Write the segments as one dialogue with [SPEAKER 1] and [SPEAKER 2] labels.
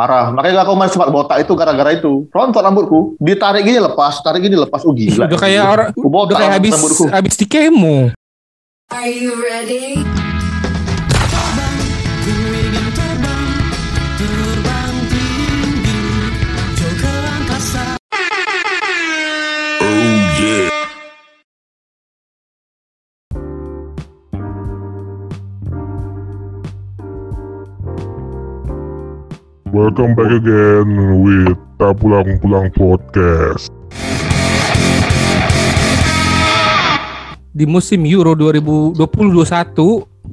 [SPEAKER 1] Parah. Makanya aku masih sempat botak itu gara-gara itu. Rontok rambutku. Ditarik gini lepas, tarik gini lepas. Oh gila.
[SPEAKER 2] Udah kayak orang udah kayak habis
[SPEAKER 1] rambutku.
[SPEAKER 2] habis di kemo.
[SPEAKER 3] Are you ready?
[SPEAKER 4] Welcome back again with Tak Pulang Pulang Podcast.
[SPEAKER 2] Di musim Euro 2020-2021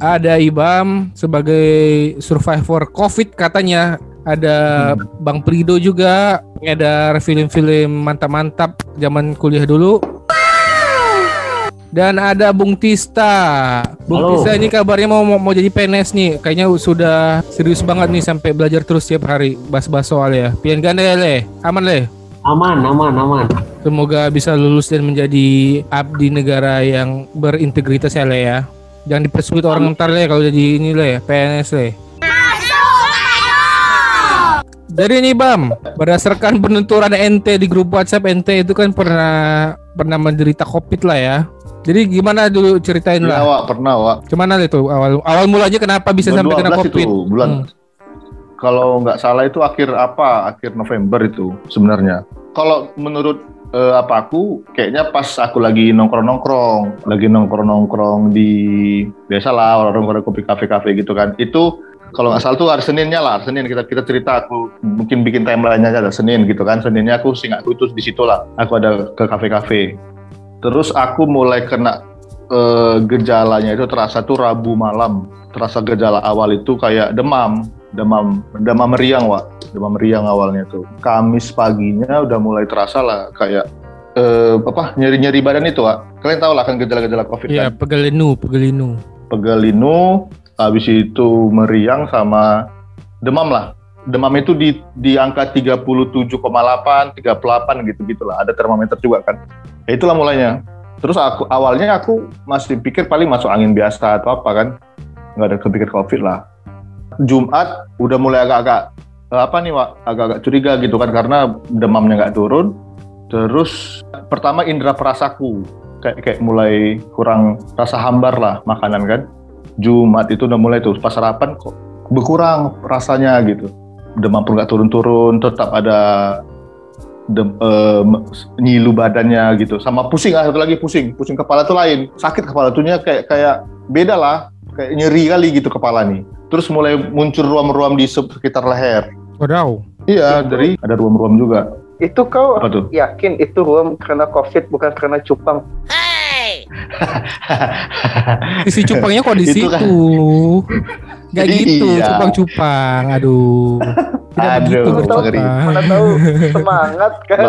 [SPEAKER 2] ada Ibam sebagai survivor Covid katanya. Ada Bang Prido juga ngedar film-film mantap-mantap zaman kuliah dulu. Dan ada Bung Tista. Bung
[SPEAKER 1] Halo.
[SPEAKER 2] Tista ini kabarnya mau, mau mau jadi PNS nih. Kayaknya sudah serius banget nih sampai belajar terus tiap hari bahas-bahas soal ya. Pian ganda ya, Le. Aman, Le.
[SPEAKER 5] Aman, aman, aman.
[SPEAKER 2] Semoga bisa lulus dan menjadi abdi negara yang berintegritas ya Le ya. Jangan dipersulit orang ntar Le kalau jadi ini Le, PNS Le. Jadi ini Bam, berdasarkan penuturan NT di grup WhatsApp NT itu kan pernah pernah menderita COVID lah ya. Jadi gimana dulu ceritain
[SPEAKER 1] Iya,
[SPEAKER 2] lah.
[SPEAKER 1] Wak. Pernah, Wak.
[SPEAKER 2] Cuman itu awal awal mulanya kenapa bisa
[SPEAKER 1] Bulan
[SPEAKER 2] sampai kena
[SPEAKER 1] 12
[SPEAKER 2] COVID?
[SPEAKER 1] itu, bulan
[SPEAKER 2] Hmm.
[SPEAKER 1] kalau nggak salah itu akhir apa? Akhir November itu sebenarnya. Kalau menurut eh, apa aku kayaknya pas aku lagi nongkrong-nongkrong, lagi nongkrong-nongkrong di biasalah orang-orang kopi kafe-kafe gitu kan. Itu kalau nggak salah tuh hari Seninnya lah, hari Senin kita kita cerita aku mungkin bikin timeline-nya aja ada Senin gitu kan. Seninnya aku singkatku itu di situ lah. Aku ada ke kafe-kafe. Terus aku mulai kena eh, gejalanya itu terasa tuh Rabu malam. Terasa gejala awal itu kayak demam, demam, demam meriang, Wak. Demam meriang awalnya tuh. Kamis paginya udah mulai terasa lah kayak eh, apa nyeri-nyeri badan itu, Wak. Kalian tahu lah kan gejala-gejala Covid
[SPEAKER 2] Iya,
[SPEAKER 1] kan.
[SPEAKER 2] pegelinu, pegelinu.
[SPEAKER 1] Pegelinu, habis itu meriang sama demam lah. Demam itu di di angka 37,8, 38 gitu-gitu lah. Ada termometer juga kan. Ya, itulah mulainya. Terus aku awalnya aku masih pikir paling masuk angin biasa atau apa kan. Nggak ada kepikir Covid lah. Jumat udah mulai agak-agak eh, apa nih, Wak? Agak-agak curiga gitu kan karena demamnya nggak turun. Terus pertama indera perasaku kayak kayak mulai kurang rasa hambar lah makanan kan. Jumat itu udah mulai tuh pas sarapan kok berkurang rasanya gitu. Demam pun nggak turun-turun, tetap ada dem, eh, me- nyilu badannya gitu. Sama pusing ah, satu lagi pusing, pusing kepala tuh lain. Sakit kepala tuhnya kayak kayak beda lah, kayak nyeri kali gitu kepala nih. Terus mulai muncul ruam-ruam di sekitar leher.
[SPEAKER 2] Wadaw.
[SPEAKER 1] Iya, dari ada ruam-ruam juga.
[SPEAKER 6] Itu kau
[SPEAKER 1] Apa tuh?
[SPEAKER 6] yakin itu ruam karena covid bukan karena cupang?
[SPEAKER 2] Isi cupangnya kok di
[SPEAKER 1] Itu
[SPEAKER 2] situ.
[SPEAKER 1] kan-
[SPEAKER 2] Gak gitu,
[SPEAKER 1] Iya.
[SPEAKER 2] cupang-cupang. Aduh. Tidak
[SPEAKER 1] Aduh,
[SPEAKER 2] begitu bercupang.
[SPEAKER 1] Ri.
[SPEAKER 6] Mana tahu semangat kan?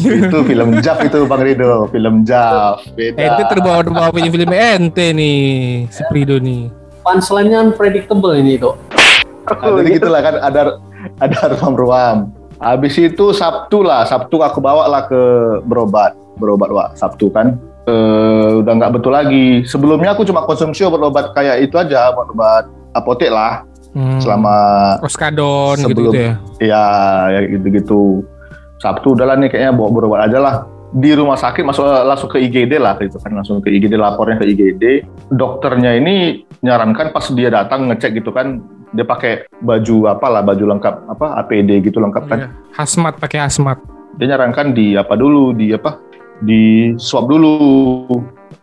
[SPEAKER 1] itu film Jav itu Bang Rido, film Jav. Beda.
[SPEAKER 2] Ente terbawa-bawa punya film ente nih, si Prido nih.
[SPEAKER 5] Punchline-nya unpredictable ini tuh.
[SPEAKER 1] Nah, jadi gitulah kan ada ada ruam-ruam. Habis itu Sabtu lah, Sabtu aku bawa lah ke berobat, berobat wak Sabtu kan. Eh, udah nggak betul lagi. Sebelumnya aku cuma konsumsi obat-obat kayak itu aja, obat-obat apotek lah
[SPEAKER 2] Hmm.
[SPEAKER 1] selama
[SPEAKER 2] Oskadon
[SPEAKER 1] sebelum-
[SPEAKER 2] gitu-gitu ya.
[SPEAKER 1] ya ya gitu-gitu. Sabtu udahlah nih kayaknya bawa berobat aja lah. Di rumah sakit masuk langsung ke IGD lah gitu kan langsung ke IGD lapornya ke IGD. Dokternya ini nyarankan pas dia datang ngecek gitu kan dia pakai baju apalah baju lengkap apa APD gitu lengkap kan.
[SPEAKER 2] Iya. Hasmat pakai hasmat.
[SPEAKER 1] Dia nyarankan di apa dulu di apa di swab dulu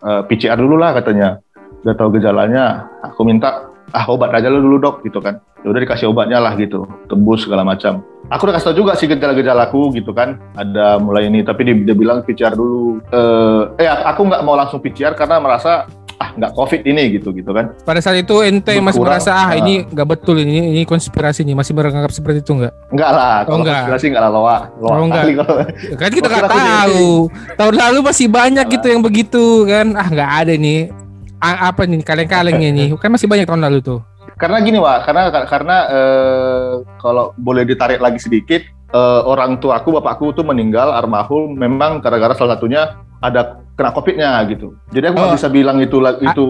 [SPEAKER 1] eh, PCR dulu lah katanya. Udah tahu gejalanya, aku minta ah obat aja lu dulu dok gitu kan. Ya udah dikasih obatnya lah gitu, tebus segala macam. Aku udah kasih tau juga sih gejala-gejalaku gitu kan. Ada mulai ini, tapi dia, dia bilang PCR dulu. Eh, eh aku nggak mau langsung PCR karena merasa ah nggak COVID ini gitu gitu kan.
[SPEAKER 2] Pada saat itu ente masih
[SPEAKER 1] Berkurang.
[SPEAKER 2] merasa ah
[SPEAKER 1] Ah.
[SPEAKER 2] ini nggak betul ini ini konspirasi nih masih menganggap seperti itu nggak?
[SPEAKER 1] Enggak lah,
[SPEAKER 2] Oh,
[SPEAKER 1] kalau
[SPEAKER 2] enggak.
[SPEAKER 1] konspirasi enggak lah loa. Loa
[SPEAKER 2] Oh, enggak.
[SPEAKER 1] kali kalau
[SPEAKER 2] Kan kita
[SPEAKER 1] Oh,
[SPEAKER 2] nggak tahu. Tahun lalu masih banyak gitu yang begitu kan. Ah nggak ada nih. A- apa nih kaleng-kalengnya nih? Kan masih banyak tahun lalu tuh.
[SPEAKER 1] karena gini Wak, karena karena eh, kalau boleh ditarik lagi sedikit, eh, orang tua aku, bapakku tuh meninggal almarhum memang gara-gara salah satunya ada kena covidnya gitu. Jadi aku nggak
[SPEAKER 2] Oh.
[SPEAKER 1] bisa bilang itu itu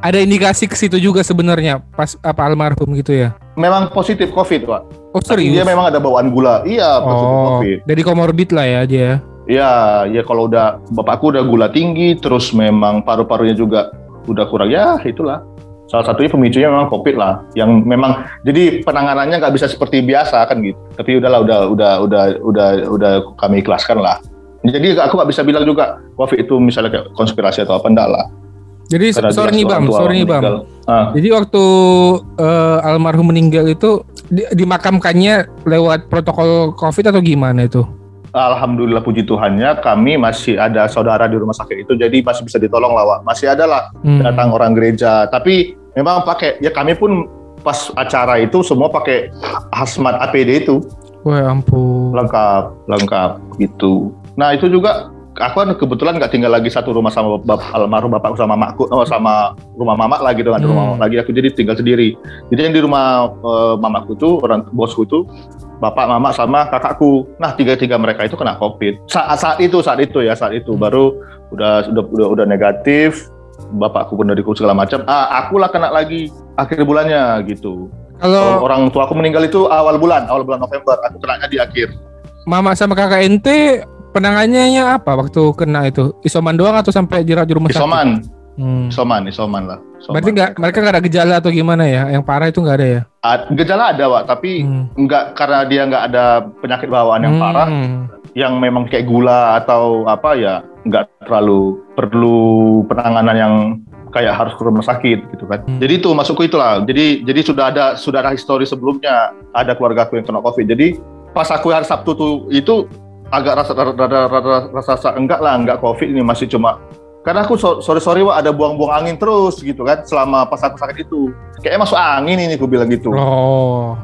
[SPEAKER 2] Ada indikasi ke situ juga sebenarnya pas apa almarhum gitu ya.
[SPEAKER 1] memang positif COVID, Pak.
[SPEAKER 2] Oh
[SPEAKER 1] Tapi
[SPEAKER 2] serius?
[SPEAKER 1] Dia memang ada bawaan gula. Iya, positif
[SPEAKER 2] oh,
[SPEAKER 1] COVID.
[SPEAKER 2] dari komorbid lah ya dia.
[SPEAKER 1] Iya, ya kalau udah bapakku udah gula tinggi, terus memang paru-parunya juga udah kurang ya itulah. Salah satunya pemicunya memang COVID lah, yang memang jadi penanganannya nggak bisa seperti biasa kan gitu. Tapi udahlah, udah udah udah udah udah kami ikhlaskan lah. Jadi aku nggak bisa bilang juga COVID itu misalnya kayak konspirasi atau apa enggak lah.
[SPEAKER 2] Jadi
[SPEAKER 1] Karena
[SPEAKER 2] sorry nih Bam,
[SPEAKER 1] tua
[SPEAKER 2] sorry nih Bam.
[SPEAKER 1] meninggal. Ah,
[SPEAKER 2] Jadi waktu eh, almarhum meninggal itu di- dimakamkannya lewat protokol COVID atau gimana itu?
[SPEAKER 1] Alhamdulillah puji Tuhannya kami masih ada saudara di rumah sakit itu, jadi masih bisa ditolong lah, Wak. Masih ada lah
[SPEAKER 2] Hmm.
[SPEAKER 1] datang orang gereja. Tapi memang pakai ya kami pun pas acara itu semua pakai hazmat APD itu
[SPEAKER 2] Wah ampun.
[SPEAKER 1] lengkap lengkap gitu. Nah itu juga aku kan kebetulan nggak tinggal lagi satu rumah sama bap almarhum bapakku sama mamaku oh, sama rumah mamak lagi dengan
[SPEAKER 2] Hmm.
[SPEAKER 1] rumah mamak lagi aku jadi tinggal sendiri. Jadi yang di rumah eh, mamaku tuh orang bosku tuh bapak mama sama kakakku. Nah tiga tiga mereka itu kena covid. Saat saat itu saat itu ya saat itu
[SPEAKER 2] Hmm.
[SPEAKER 1] baru udah udah udah, udah negatif. Bapakku pun dari segala macam. Ah aku lah kena lagi akhir bulannya gitu.
[SPEAKER 2] Kalau
[SPEAKER 1] Orang tua aku meninggal itu awal bulan awal bulan November. Aku kenanya di akhir.
[SPEAKER 2] mama sama kakak ente penanganannya apa waktu kena itu? Isoman doang atau sampai dirawat di rumah sakit?
[SPEAKER 1] Isoman.
[SPEAKER 2] Hmm.
[SPEAKER 1] Isoman, isoman lah. Isoman.
[SPEAKER 2] Berarti nggak mereka nggak ada gejala atau gimana ya? Yang parah itu nggak ada ya?
[SPEAKER 1] A- gejala ada, Wak, tapi
[SPEAKER 2] Hmm.
[SPEAKER 1] nggak karena dia nggak ada penyakit bawaan yang
[SPEAKER 2] Hmm.
[SPEAKER 1] parah, yang memang kayak gula atau apa ya, nggak terlalu perlu penanganan yang kayak harus ke rumah sakit gitu kan.
[SPEAKER 2] Hmm.
[SPEAKER 1] Jadi itu masukku itulah. Jadi jadi sudah ada sudah ada histori sebelumnya ada keluarga aku yang kena covid. Jadi pas aku hari Sabtu tuh itu agak rasa rada, rada, rasa, rasa enggak lah enggak covid ini masih cuma karena aku so- sorry sorry wah ada buang-buang angin terus gitu kan selama pas aku sakit itu. Kayaknya masuk angin ini aku bilang gitu.
[SPEAKER 2] Oh.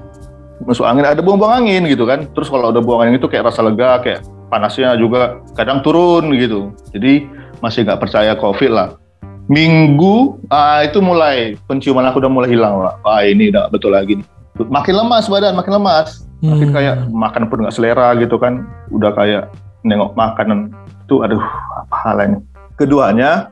[SPEAKER 1] masuk angin ada buang-buang angin gitu kan. Terus kalau ada buang angin itu kayak rasa lega kayak panasnya juga kadang turun gitu. Jadi masih nggak percaya covid lah. Minggu ah, itu mulai penciuman aku udah mulai hilang lah ah ini udah betul lagi nih. Makin lemas badan makin lemas makin
[SPEAKER 2] Hmm.
[SPEAKER 1] kayak makan pun nggak selera gitu kan udah kayak nengok makanan itu aduh apa halnya keduanya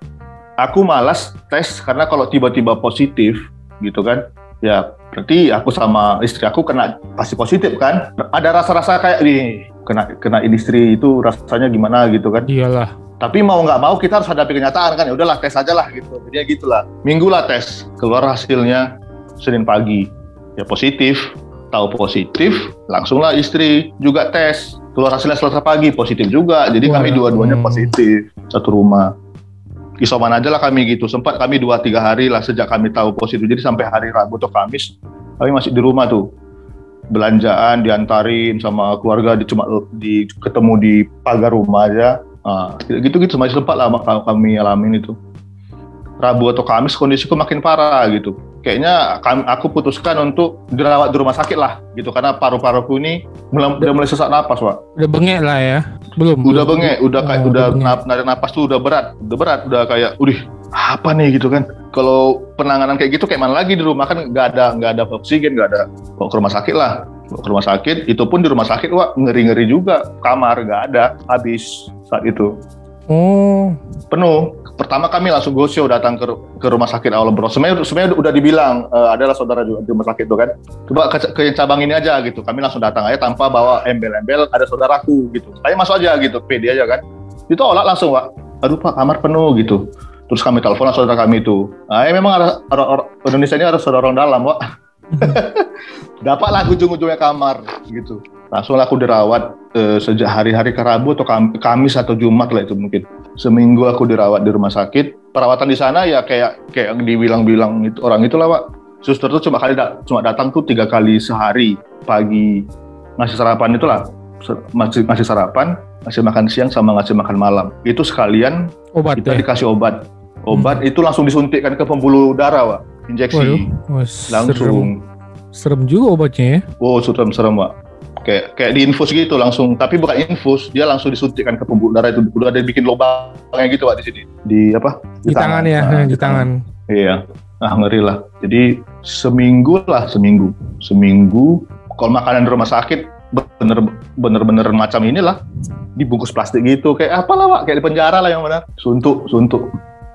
[SPEAKER 1] aku malas tes karena kalau tiba-tiba positif gitu kan ya berarti aku sama istri aku kena pasti positif kan? Ada rasa-rasa kayak nih kena kena istri itu rasanya gimana gitu kan?
[SPEAKER 2] Iyalah.
[SPEAKER 1] tapi mau nggak mau kita harus hadapi kenyataan kan ya udahlah tes aja lah gitu. Jadi gitulah. Minggu lah tes keluar hasilnya senin pagi. Ya positif tahu positif langsunglah istri juga tes. Keluar hasilnya selasa pagi positif juga. Jadi kami dua-duanya positif satu rumah. Isoman aja lah kami gitu. Sempat kami dua tiga hari lah sejak kami tahu positif. Jadi sampai hari Rabu atau Kamis kami masih di rumah tuh. Belanjaan diantarin sama keluarga di cuma di ketemu di pagar rumah aja. Ah, gitu-gitu masih sempat lah kami alamin itu. Rabu atau Kamis kondisiku makin parah gitu. Kayaknya aku putuskan untuk dirawat di rumah sakit lah gitu karena paru-paruku ini mulai, udah mulai sesak napas, Wak.
[SPEAKER 2] Udah bengek lah ya. Belum.
[SPEAKER 1] Udah
[SPEAKER 2] belum.
[SPEAKER 1] bengek, udah kayak
[SPEAKER 2] Oh,
[SPEAKER 1] udah nap, narik napas tuh udah berat, udah berat, udah kayak, udih apa nih gitu kan. Kalau penanganan kayak gitu kayak mana lagi di rumah kan nggak ada nggak ada oksigen, nggak ada. Bawa ke rumah sakit lah. Bawa ke rumah sakit, itu pun di rumah sakit, wah ngeri-ngeri juga. Kamar nggak ada, habis saat itu
[SPEAKER 2] Oh.
[SPEAKER 1] penuh. Pertama kami langsung go show datang ke, ke rumah sakit awal bro. Sebenarnya, sebenarnya udah dibilang eh, adalah saudara juga di rumah sakit itu kan. Coba ke, ke cabang ini aja gitu. Kami langsung datang aja tanpa bawa embel-embel ada saudaraku gitu. Saya masuk aja gitu, pede aja kan. Ditolak langsung pak. Aduh pak kamar penuh gitu. Terus kami telepon saudara kami itu. Nah, ya memang ada, ada- ada- Indonesia ini ada saudara orang dalam pak. Dapatlah ujung-ujungnya kamar gitu. Langsung aku dirawat eh, sejak hari-hari ke Rabu atau Kam- Kamis atau Jumat lah itu mungkin. Seminggu aku dirawat di rumah sakit. Perawatan di sana ya kayak kayak dibilang-bilang itu orang itulah pak. Suster tuh cuma kali da- cuma datang tuh tiga kali sehari. Pagi ngasih sarapan itulah. Masih ngasih sarapan ngasih makan siang sama ngasih makan malam. Itu sekalian
[SPEAKER 2] Obat
[SPEAKER 1] kita
[SPEAKER 2] ya.
[SPEAKER 1] dikasih obat. Obat itu langsung disuntikkan ke pembuluh darah pak. Injeksi.
[SPEAKER 2] Waduh. Wah, serem.
[SPEAKER 1] langsung.
[SPEAKER 2] Serem. Juga obatnya ya.
[SPEAKER 1] oh serem serem pak kayak kayak diinfus gitu langsung tapi bukan infus dia langsung disuntikkan ke pembuluh darah itu udah ada bikin lubangnya gitu pak di sini di apa
[SPEAKER 2] Di, tangan, ya,
[SPEAKER 1] Nah,
[SPEAKER 2] di tangan.
[SPEAKER 1] Iya, ah ngeri lah. Jadi seminggu lah, seminggu, seminggu. Kalau makanan di rumah sakit bener bener bener macam inilah dibungkus plastik gitu kayak apa lah Wak? kayak di penjara lah yang mana suntuk suntuk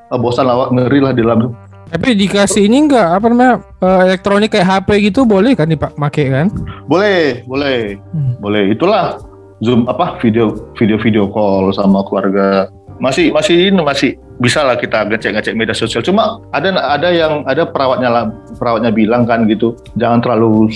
[SPEAKER 1] Ah, bosan lah Wak. ngeri lah di dalam.
[SPEAKER 2] Tapi dikasih ini enggak apa namanya eh, elektronik kayak HP gitu boleh kan dipak make kan?
[SPEAKER 1] Boleh, boleh,
[SPEAKER 2] Hmm.
[SPEAKER 1] boleh. Itulah Zoom apa video video video call sama keluarga. Masih masih ini masih bisa lah kita ngecek-ngecek media sosial. Cuma ada ada yang ada perawatnya lah, perawatnya bilang kan gitu, jangan terlalu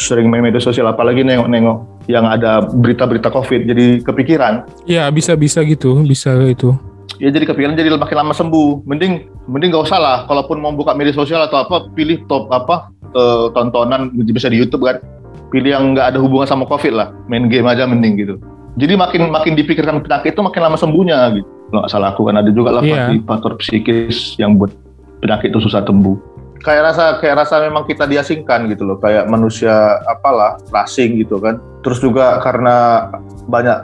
[SPEAKER 1] sering main media sosial apalagi nengok-nengok yang ada berita-berita Covid jadi kepikiran.
[SPEAKER 2] Iya bisa bisa gitu bisa itu.
[SPEAKER 1] Ya jadi kepikiran jadi makin lama sembuh. Mending mending gak usah lah. Kalaupun mau buka media sosial atau apa, pilih top apa eh, tontonan bisa di YouTube kan. Pilih yang nggak ada hubungan sama COVID lah. Main game aja mending gitu. Jadi makin makin dipikirkan penyakit itu makin lama sembuhnya gitu. Kalau nggak salah aku kan ada juga lah
[SPEAKER 2] Iya.
[SPEAKER 1] faktor psikis yang buat penyakit itu susah tembuh. Kayak rasa kayak rasa memang kita diasingkan gitu loh. Kayak manusia apalah asing gitu kan. Terus juga karena banyak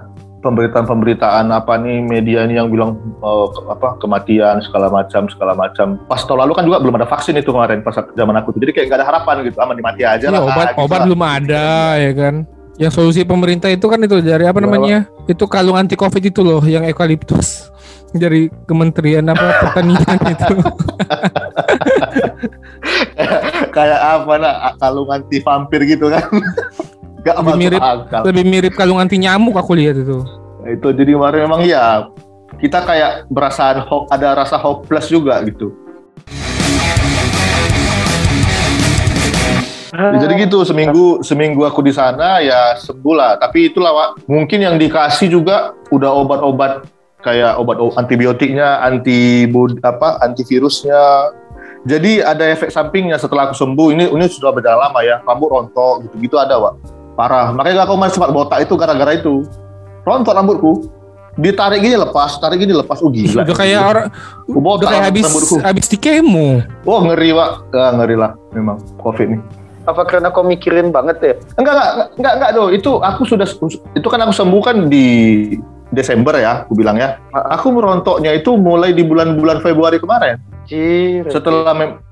[SPEAKER 1] pemberitaan-pemberitaan apa nih media ini yang bilang eh, ke- apa kematian segala macam segala macam. Pas tahun lalu kan juga belum ada vaksin itu kemarin pas zaman aku tuh. Jadi kayak nggak ada harapan gitu, aman mati aja
[SPEAKER 2] Iya
[SPEAKER 1] lah.
[SPEAKER 2] obat
[SPEAKER 1] gitu
[SPEAKER 2] obat
[SPEAKER 1] lah.
[SPEAKER 2] belum ada ya kan. Yang solusi pemerintah itu kan itu dari apa
[SPEAKER 1] Iya,
[SPEAKER 2] namanya? Itu kalung anti covid itu loh yang eukaliptus dari Kementerian apa pertanian itu.
[SPEAKER 1] kayak apa nak kalung anti vampir gitu kan. Gak
[SPEAKER 2] Lebih mirip-
[SPEAKER 1] akal.
[SPEAKER 2] Lebih mirip kalung anti nyamuk aku lihat itu.
[SPEAKER 1] Itu jadi kemarin memang ya kita kayak berasa ho- ada rasa hopeless juga gitu. Ya, jadi gitu seminggu seminggu aku di sana ya sembuh lah. Tapi itulah Wak. mungkin yang dikasih juga udah obat-obat kayak obat antibiotiknya, anti apa antivirusnya. Jadi ada efek sampingnya setelah aku sembuh. Ini ini sudah berjalan lama ya. Rambut rontok gitu-gitu ada, Wak. Parah. Makanya aku masih sempat botak itu gara-gara itu. Rontok rambutku. Ditarik gini lepas, tarik gini lepas. Oh gila.
[SPEAKER 2] Udah kayak orang udah kayak habis
[SPEAKER 1] rambutku.
[SPEAKER 2] habis di kemo.
[SPEAKER 1] Oh ngeri, Wak. Ah, ngeri lah memang Covid nih.
[SPEAKER 6] Apa karena kau mikirin banget ya?
[SPEAKER 1] Enggak, enggak, enggak, enggak, enggak doh. Itu aku sudah, itu kan aku sembuh kan di Desember ya, aku bilang ya. Aku merontoknya itu mulai di bulan-bulan Februari kemarin.
[SPEAKER 6] Jir.
[SPEAKER 1] Setelah mem-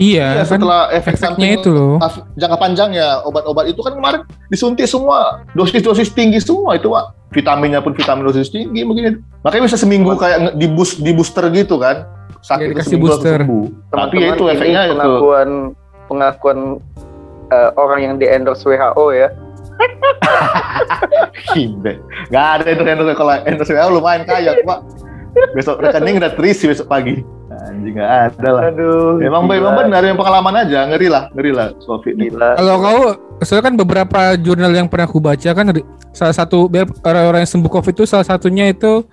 [SPEAKER 2] Iya,
[SPEAKER 1] iya,
[SPEAKER 2] kan
[SPEAKER 1] setelah efek
[SPEAKER 2] efeknya
[SPEAKER 1] samping
[SPEAKER 2] itu loh.
[SPEAKER 1] jangka panjangnya obat-obat itu kan kemarin disuntik semua dosis-dosis tinggi semua itu pak vitaminnya pun vitamin dosis tinggi mungkin makanya bisa seminggu kayak nge- di boost di booster gitu kan sakit itu
[SPEAKER 2] dikasih booster.
[SPEAKER 1] sembuh tapi
[SPEAKER 6] Teman-teman,
[SPEAKER 1] itu efeknya itu
[SPEAKER 6] pengakuan pengakuan eh, orang yang di endorse WHO ya.
[SPEAKER 1] Ginde. Gak ada endorse endorse kalau endorse WHO lumayan kaya pak. Besok rekening udah terisi besok pagi. Anjing gak ada lah.
[SPEAKER 6] Aduh.
[SPEAKER 1] Emang
[SPEAKER 6] gila.
[SPEAKER 1] emang benar yang pengalaman aja ngeri lah ngeri lah covid ini.
[SPEAKER 2] Kalau kau, soalnya kan beberapa jurnal yang pernah aku baca kan salah satu biar orang-orang yang sembuh covid itu salah satunya itu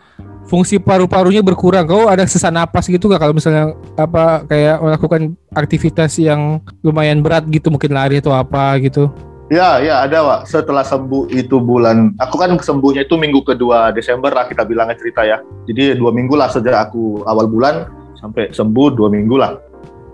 [SPEAKER 2] fungsi paru-parunya berkurang. Kau ada sesak napas gitu gak kalau misalnya apa kayak melakukan aktivitas yang lumayan berat gitu mungkin lari atau apa gitu.
[SPEAKER 1] Ya ya ada pak. Setelah sembuh itu bulan. Aku kan sembuhnya itu minggu kedua Desember lah kita bilangnya cerita ya. Jadi dua minggu lah sejak aku awal bulan sampai sembuh dua minggu lah.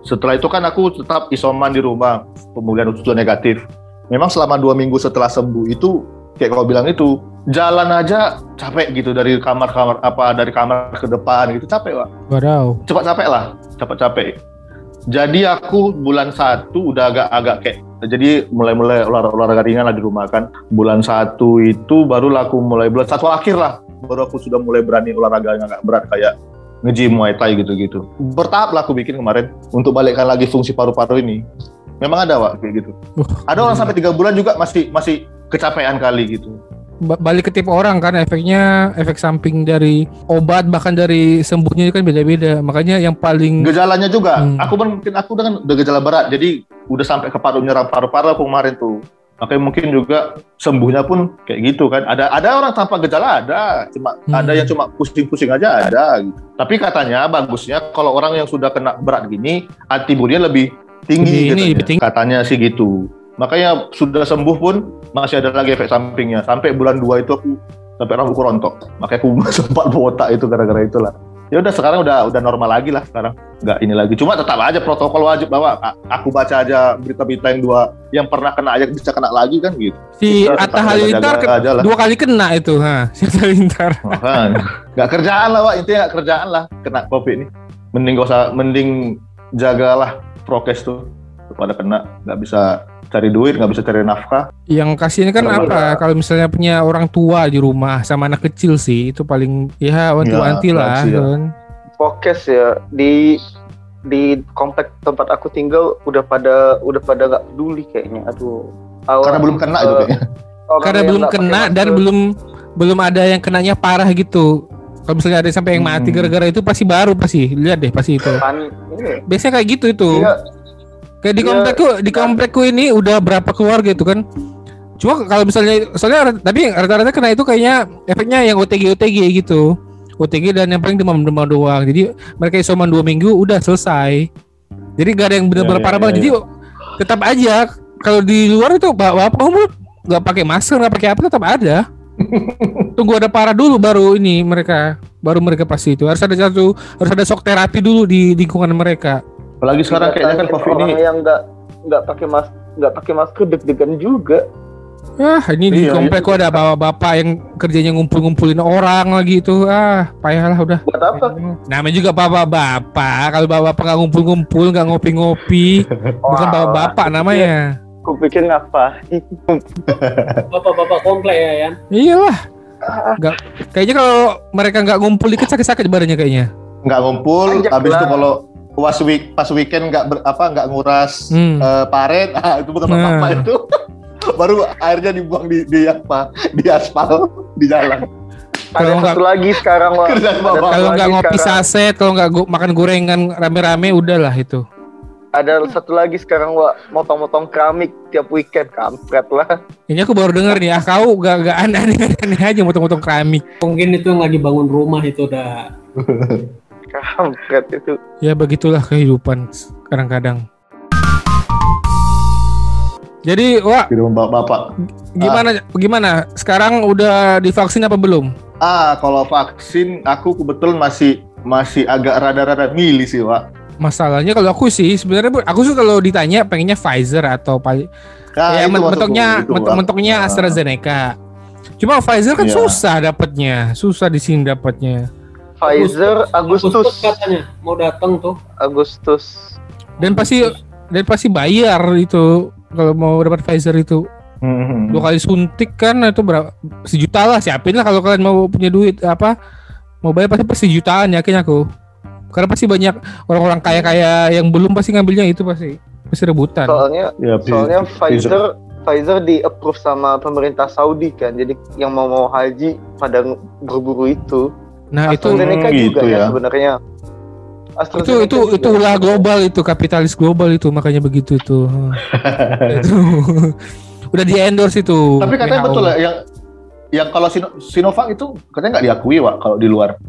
[SPEAKER 1] Setelah itu kan aku tetap isoman di rumah pemulihan usus negatif. Memang selama dua minggu setelah sembuh itu kayak kau bilang itu jalan aja capek gitu dari kamar-kamar apa dari kamar ke depan gitu capek pak
[SPEAKER 2] Wadaw.
[SPEAKER 1] cepat capek lah cepat capek jadi aku bulan satu udah agak-agak kayak jadi mulai-mulai olahraga, ringan lah di rumah kan bulan satu itu baru aku mulai bulan satu akhir lah baru aku sudah mulai berani olahraga yang agak berat kayak nge-gym Muay Thai gitu-gitu. Bertahap lah aku bikin kemarin untuk balikkan lagi fungsi paru-paru ini. Memang ada Wak kayak gitu.
[SPEAKER 2] Wah,
[SPEAKER 1] ada orang sampai tiga bulan juga masih masih kecapean kali gitu.
[SPEAKER 2] Ba- balik ke tipe orang kan efeknya efek samping dari obat bahkan dari sembuhnya kan beda-beda. Makanya yang paling
[SPEAKER 1] gejalanya juga.
[SPEAKER 2] Hmm.
[SPEAKER 1] aku kan mungkin aku dengan udah gejala berat jadi udah sampai ke paru nyerang paru-paru aku kemarin tuh makanya mungkin juga sembuhnya pun kayak gitu kan. Ada ada orang tanpa gejala ada. Cuma
[SPEAKER 2] Hmm.
[SPEAKER 1] ada yang cuma pusing-pusing aja ada gitu. Tapi katanya bagusnya kalau orang yang sudah kena berat gini antibodinya lebih tinggi
[SPEAKER 2] ini,
[SPEAKER 1] katanya.
[SPEAKER 2] lebih tinggi.
[SPEAKER 1] katanya sih gitu. Makanya sudah sembuh pun masih ada lagi efek sampingnya. Sampai bulan 2 itu aku sampai rambutku rontok. Makanya aku sempat botak itu gara-gara itulah ya udah sekarang udah udah normal lagi lah sekarang nggak ini lagi cuma tetap aja protokol wajib bahwa aku baca aja berita-berita yang dua yang pernah kena aja bisa kena lagi kan gitu
[SPEAKER 2] si
[SPEAKER 1] Kita
[SPEAKER 2] Atta Halilintar dua kali kena itu, ha. Si Atta Halilintar.
[SPEAKER 1] Nggak kerjaan lah Wak. intinya nggak kerjaan lah kena covid ini mending gak usah mending jagalah prokes tuh pada kena nggak bisa cari duit nggak bisa cari nafkah
[SPEAKER 2] Yang kasihan kan
[SPEAKER 1] Kalau
[SPEAKER 2] apa? Kalau misalnya punya orang tua di rumah sama anak kecil sih, itu paling ya wanti-wanti
[SPEAKER 1] Ya,
[SPEAKER 2] lah.
[SPEAKER 1] lansia.
[SPEAKER 2] kan.
[SPEAKER 6] Fokes ya di di komplek tempat aku tinggal udah pada udah pada nggak peduli kayaknya. Aduh. Awal-
[SPEAKER 1] Karena belum kena itu
[SPEAKER 6] eh,
[SPEAKER 1] kayaknya.
[SPEAKER 2] Karena belum kena dan
[SPEAKER 6] masker.
[SPEAKER 2] belum belum ada yang kenanya parah gitu. Kalau misalnya ada yang sampai yang mati
[SPEAKER 1] Hmm.
[SPEAKER 2] gara-gara itu pasti baru pasti. Lihat deh pasti itu.
[SPEAKER 6] Ini,
[SPEAKER 2] Biasanya kayak gitu itu.
[SPEAKER 6] Iya.
[SPEAKER 2] Kayak di
[SPEAKER 6] Iya,
[SPEAKER 2] komplekku, di komplekku ini udah berapa keluarga itu kan. Cuma kalau misalnya soalnya tapi rata-rata kena itu kayaknya efeknya yang OTG OTG gitu. OTG dan yang paling demam-demam doang. Jadi mereka isoman dua minggu udah selesai. Jadi gak ada yang benar-benar
[SPEAKER 1] Ya, ya,
[SPEAKER 2] parah
[SPEAKER 1] ya,
[SPEAKER 2] banget. Jadi tetap aja kalau di luar itu bapak umur nggak pakai masker nggak pakai apa tetap ada. Tunggu ada parah dulu baru ini mereka baru mereka pasti itu harus ada satu harus ada shock terapi dulu di lingkungan mereka.
[SPEAKER 1] Apalagi sekarang kayaknya kan covid
[SPEAKER 6] orang
[SPEAKER 1] ini
[SPEAKER 6] yang nggak nggak pakai mas nggak pakai masker deg-degan juga.
[SPEAKER 2] Ah, ini di
[SPEAKER 1] Iya,
[SPEAKER 2] komplekku ada bapak-bapak yang kerjanya ngumpul-ngumpulin orang lagi itu. Ah, payahlah udah.
[SPEAKER 6] Buat apa?
[SPEAKER 2] Namanya juga bapak-bapak. Kalau bapak-bapak nggak ngumpul-ngumpul, nggak ngopi-ngopi, bukan bapak-bapak namanya.
[SPEAKER 6] Aku pikir ngapa?
[SPEAKER 5] Bapak-bapak komplek ya Yan.
[SPEAKER 2] Iyalah. Nggak, kayaknya kalau mereka nggak ngumpul dikit sakit-sakit badannya kayaknya.
[SPEAKER 1] nggak ngumpul,
[SPEAKER 6] Anjak
[SPEAKER 1] habis itu kalau pas week pas weekend nggak ber- apa nggak nguras
[SPEAKER 2] Hmm.
[SPEAKER 1] eh, paret, ah, itu bukan
[SPEAKER 2] Nah.
[SPEAKER 1] apa itu. Baru airnya dibuang di di apa? Di aspal di jalan.
[SPEAKER 2] Kalau
[SPEAKER 6] Ada
[SPEAKER 2] nggak-
[SPEAKER 6] satu lagi sekarang
[SPEAKER 2] Kalau nggak ngopi
[SPEAKER 6] sekarang.
[SPEAKER 2] saset, kalau nggak go- makan gorengan rame-rame, udahlah itu.
[SPEAKER 6] Ada satu lagi sekarang Wak, motong-motong keramik tiap weekend kampret lah.
[SPEAKER 2] Ini aku baru denger nih, ah kau gak, gak aneh-aneh aja motong-motong keramik.
[SPEAKER 5] Mungkin itu nggak dibangun rumah itu udah.
[SPEAKER 6] Kampret itu.
[SPEAKER 2] Ya begitulah kehidupan kadang-kadang. Jadi, wah
[SPEAKER 1] Di rumah bapak.
[SPEAKER 2] gimana gimana? Sekarang udah divaksin apa belum?
[SPEAKER 1] Ah, kalau vaksin aku kebetulan masih masih agak rada-rada milih sih, Pak.
[SPEAKER 2] Masalahnya kalau aku sih sebenarnya Bu, aku tuh kalau ditanya pengennya Pfizer atau
[SPEAKER 1] Nah,
[SPEAKER 2] ya mentoknya mentoknya
[SPEAKER 1] Ah.
[SPEAKER 2] AstraZeneca. Cuma Pfizer kan
[SPEAKER 1] Iya.
[SPEAKER 2] susah dapatnya, susah di sini dapatnya.
[SPEAKER 6] Pfizer Agustus.
[SPEAKER 5] katanya mau datang tuh.
[SPEAKER 6] Agustus.
[SPEAKER 2] Dan pasti dan pasti bayar itu kalau mau dapat Pfizer itu
[SPEAKER 1] Hmm.
[SPEAKER 2] dua kali suntik kan itu berapa sejuta lah siapin lah kalau kalian mau punya duit apa mau bayar pasti pasti jutaan yakin aku karena pasti banyak orang-orang kaya-kaya yang belum pasti ngambilnya itu pasti pasti rebutan
[SPEAKER 6] Soalnya
[SPEAKER 1] Ya,
[SPEAKER 6] soalnya
[SPEAKER 1] Pfizer.
[SPEAKER 6] Pfizer Pfizer di approve sama pemerintah Saudi kan. Jadi yang mau mau haji pada berburu itu.
[SPEAKER 2] Nah itu
[SPEAKER 6] AstraZeneca
[SPEAKER 1] Hmm,
[SPEAKER 6] juga
[SPEAKER 1] gitu
[SPEAKER 6] ya
[SPEAKER 1] ya.
[SPEAKER 6] sebenarnya.
[SPEAKER 2] itu itu
[SPEAKER 6] juga.
[SPEAKER 2] itu ulah global itu kapitalis global itu makanya begitu tuh itu udah di endorse itu
[SPEAKER 1] Tapi katanya
[SPEAKER 2] WHO.
[SPEAKER 1] betul ya yang yang kalau Sino- Sinovac itu katanya nggak diakui, Pak, kalau di luar.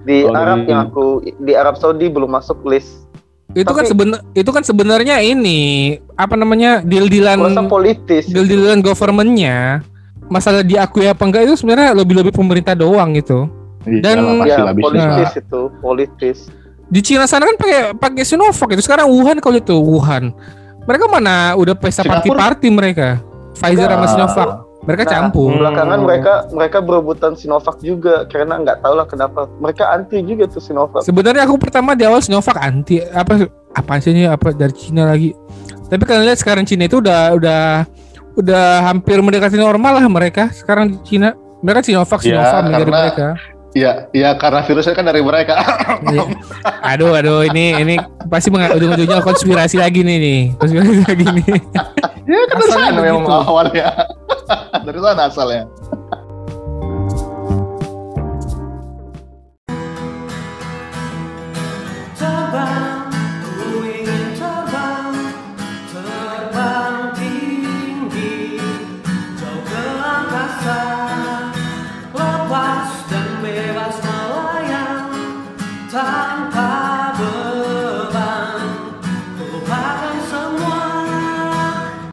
[SPEAKER 6] di
[SPEAKER 1] Kalau
[SPEAKER 6] Arab
[SPEAKER 1] di-
[SPEAKER 6] yang aku di Arab Saudi belum masuk list.
[SPEAKER 2] itu kan
[SPEAKER 6] tapi-
[SPEAKER 2] seben itu kan sebenarnya ini apa namanya deal-dealan
[SPEAKER 6] Kurasa politis.
[SPEAKER 2] deal-dealan governmentnya masalah diakui apa enggak itu sebenarnya lebih-lebih pemerintah doang gitu Dan-
[SPEAKER 1] lah, pasti
[SPEAKER 6] Ya, politis itu, politis.
[SPEAKER 2] di Cina sana kan pakai pakai Sinovac itu. Sekarang Wuhan kalau itu Wuhan. Mereka mana udah pesta party-party mereka? Pfizer sama. Sinovac. Mereka
[SPEAKER 6] Nah,
[SPEAKER 2] campur.
[SPEAKER 6] Belakangan
[SPEAKER 1] Hmm.
[SPEAKER 6] mereka mereka berebutan Sinovac juga. Karena nggak tahu lah kenapa. Mereka anti juga tuh Sinovac.
[SPEAKER 2] sebenarnya aku pertama di awal Sinovac anti. Apa apa sih ini? Apa dari Cina lagi? Tapi kalian lihat sekarang Cina itu udah udah udah hampir mendekati normal lah mereka sekarang di Cina. Mereka Sinovac
[SPEAKER 1] Ya,
[SPEAKER 2] Sinovac dari
[SPEAKER 1] karena-
[SPEAKER 2] mereka
[SPEAKER 1] Iya, iya karena virusnya kan dari mereka.
[SPEAKER 2] Iya. Aduh, aduh, ini ini pasti ujung-ujungnya konspirasi lagi nih nih, konspirasi lagi nih.
[SPEAKER 1] ya kan dari sana memang
[SPEAKER 2] begitu.
[SPEAKER 1] awalnya. dari sana asalnya.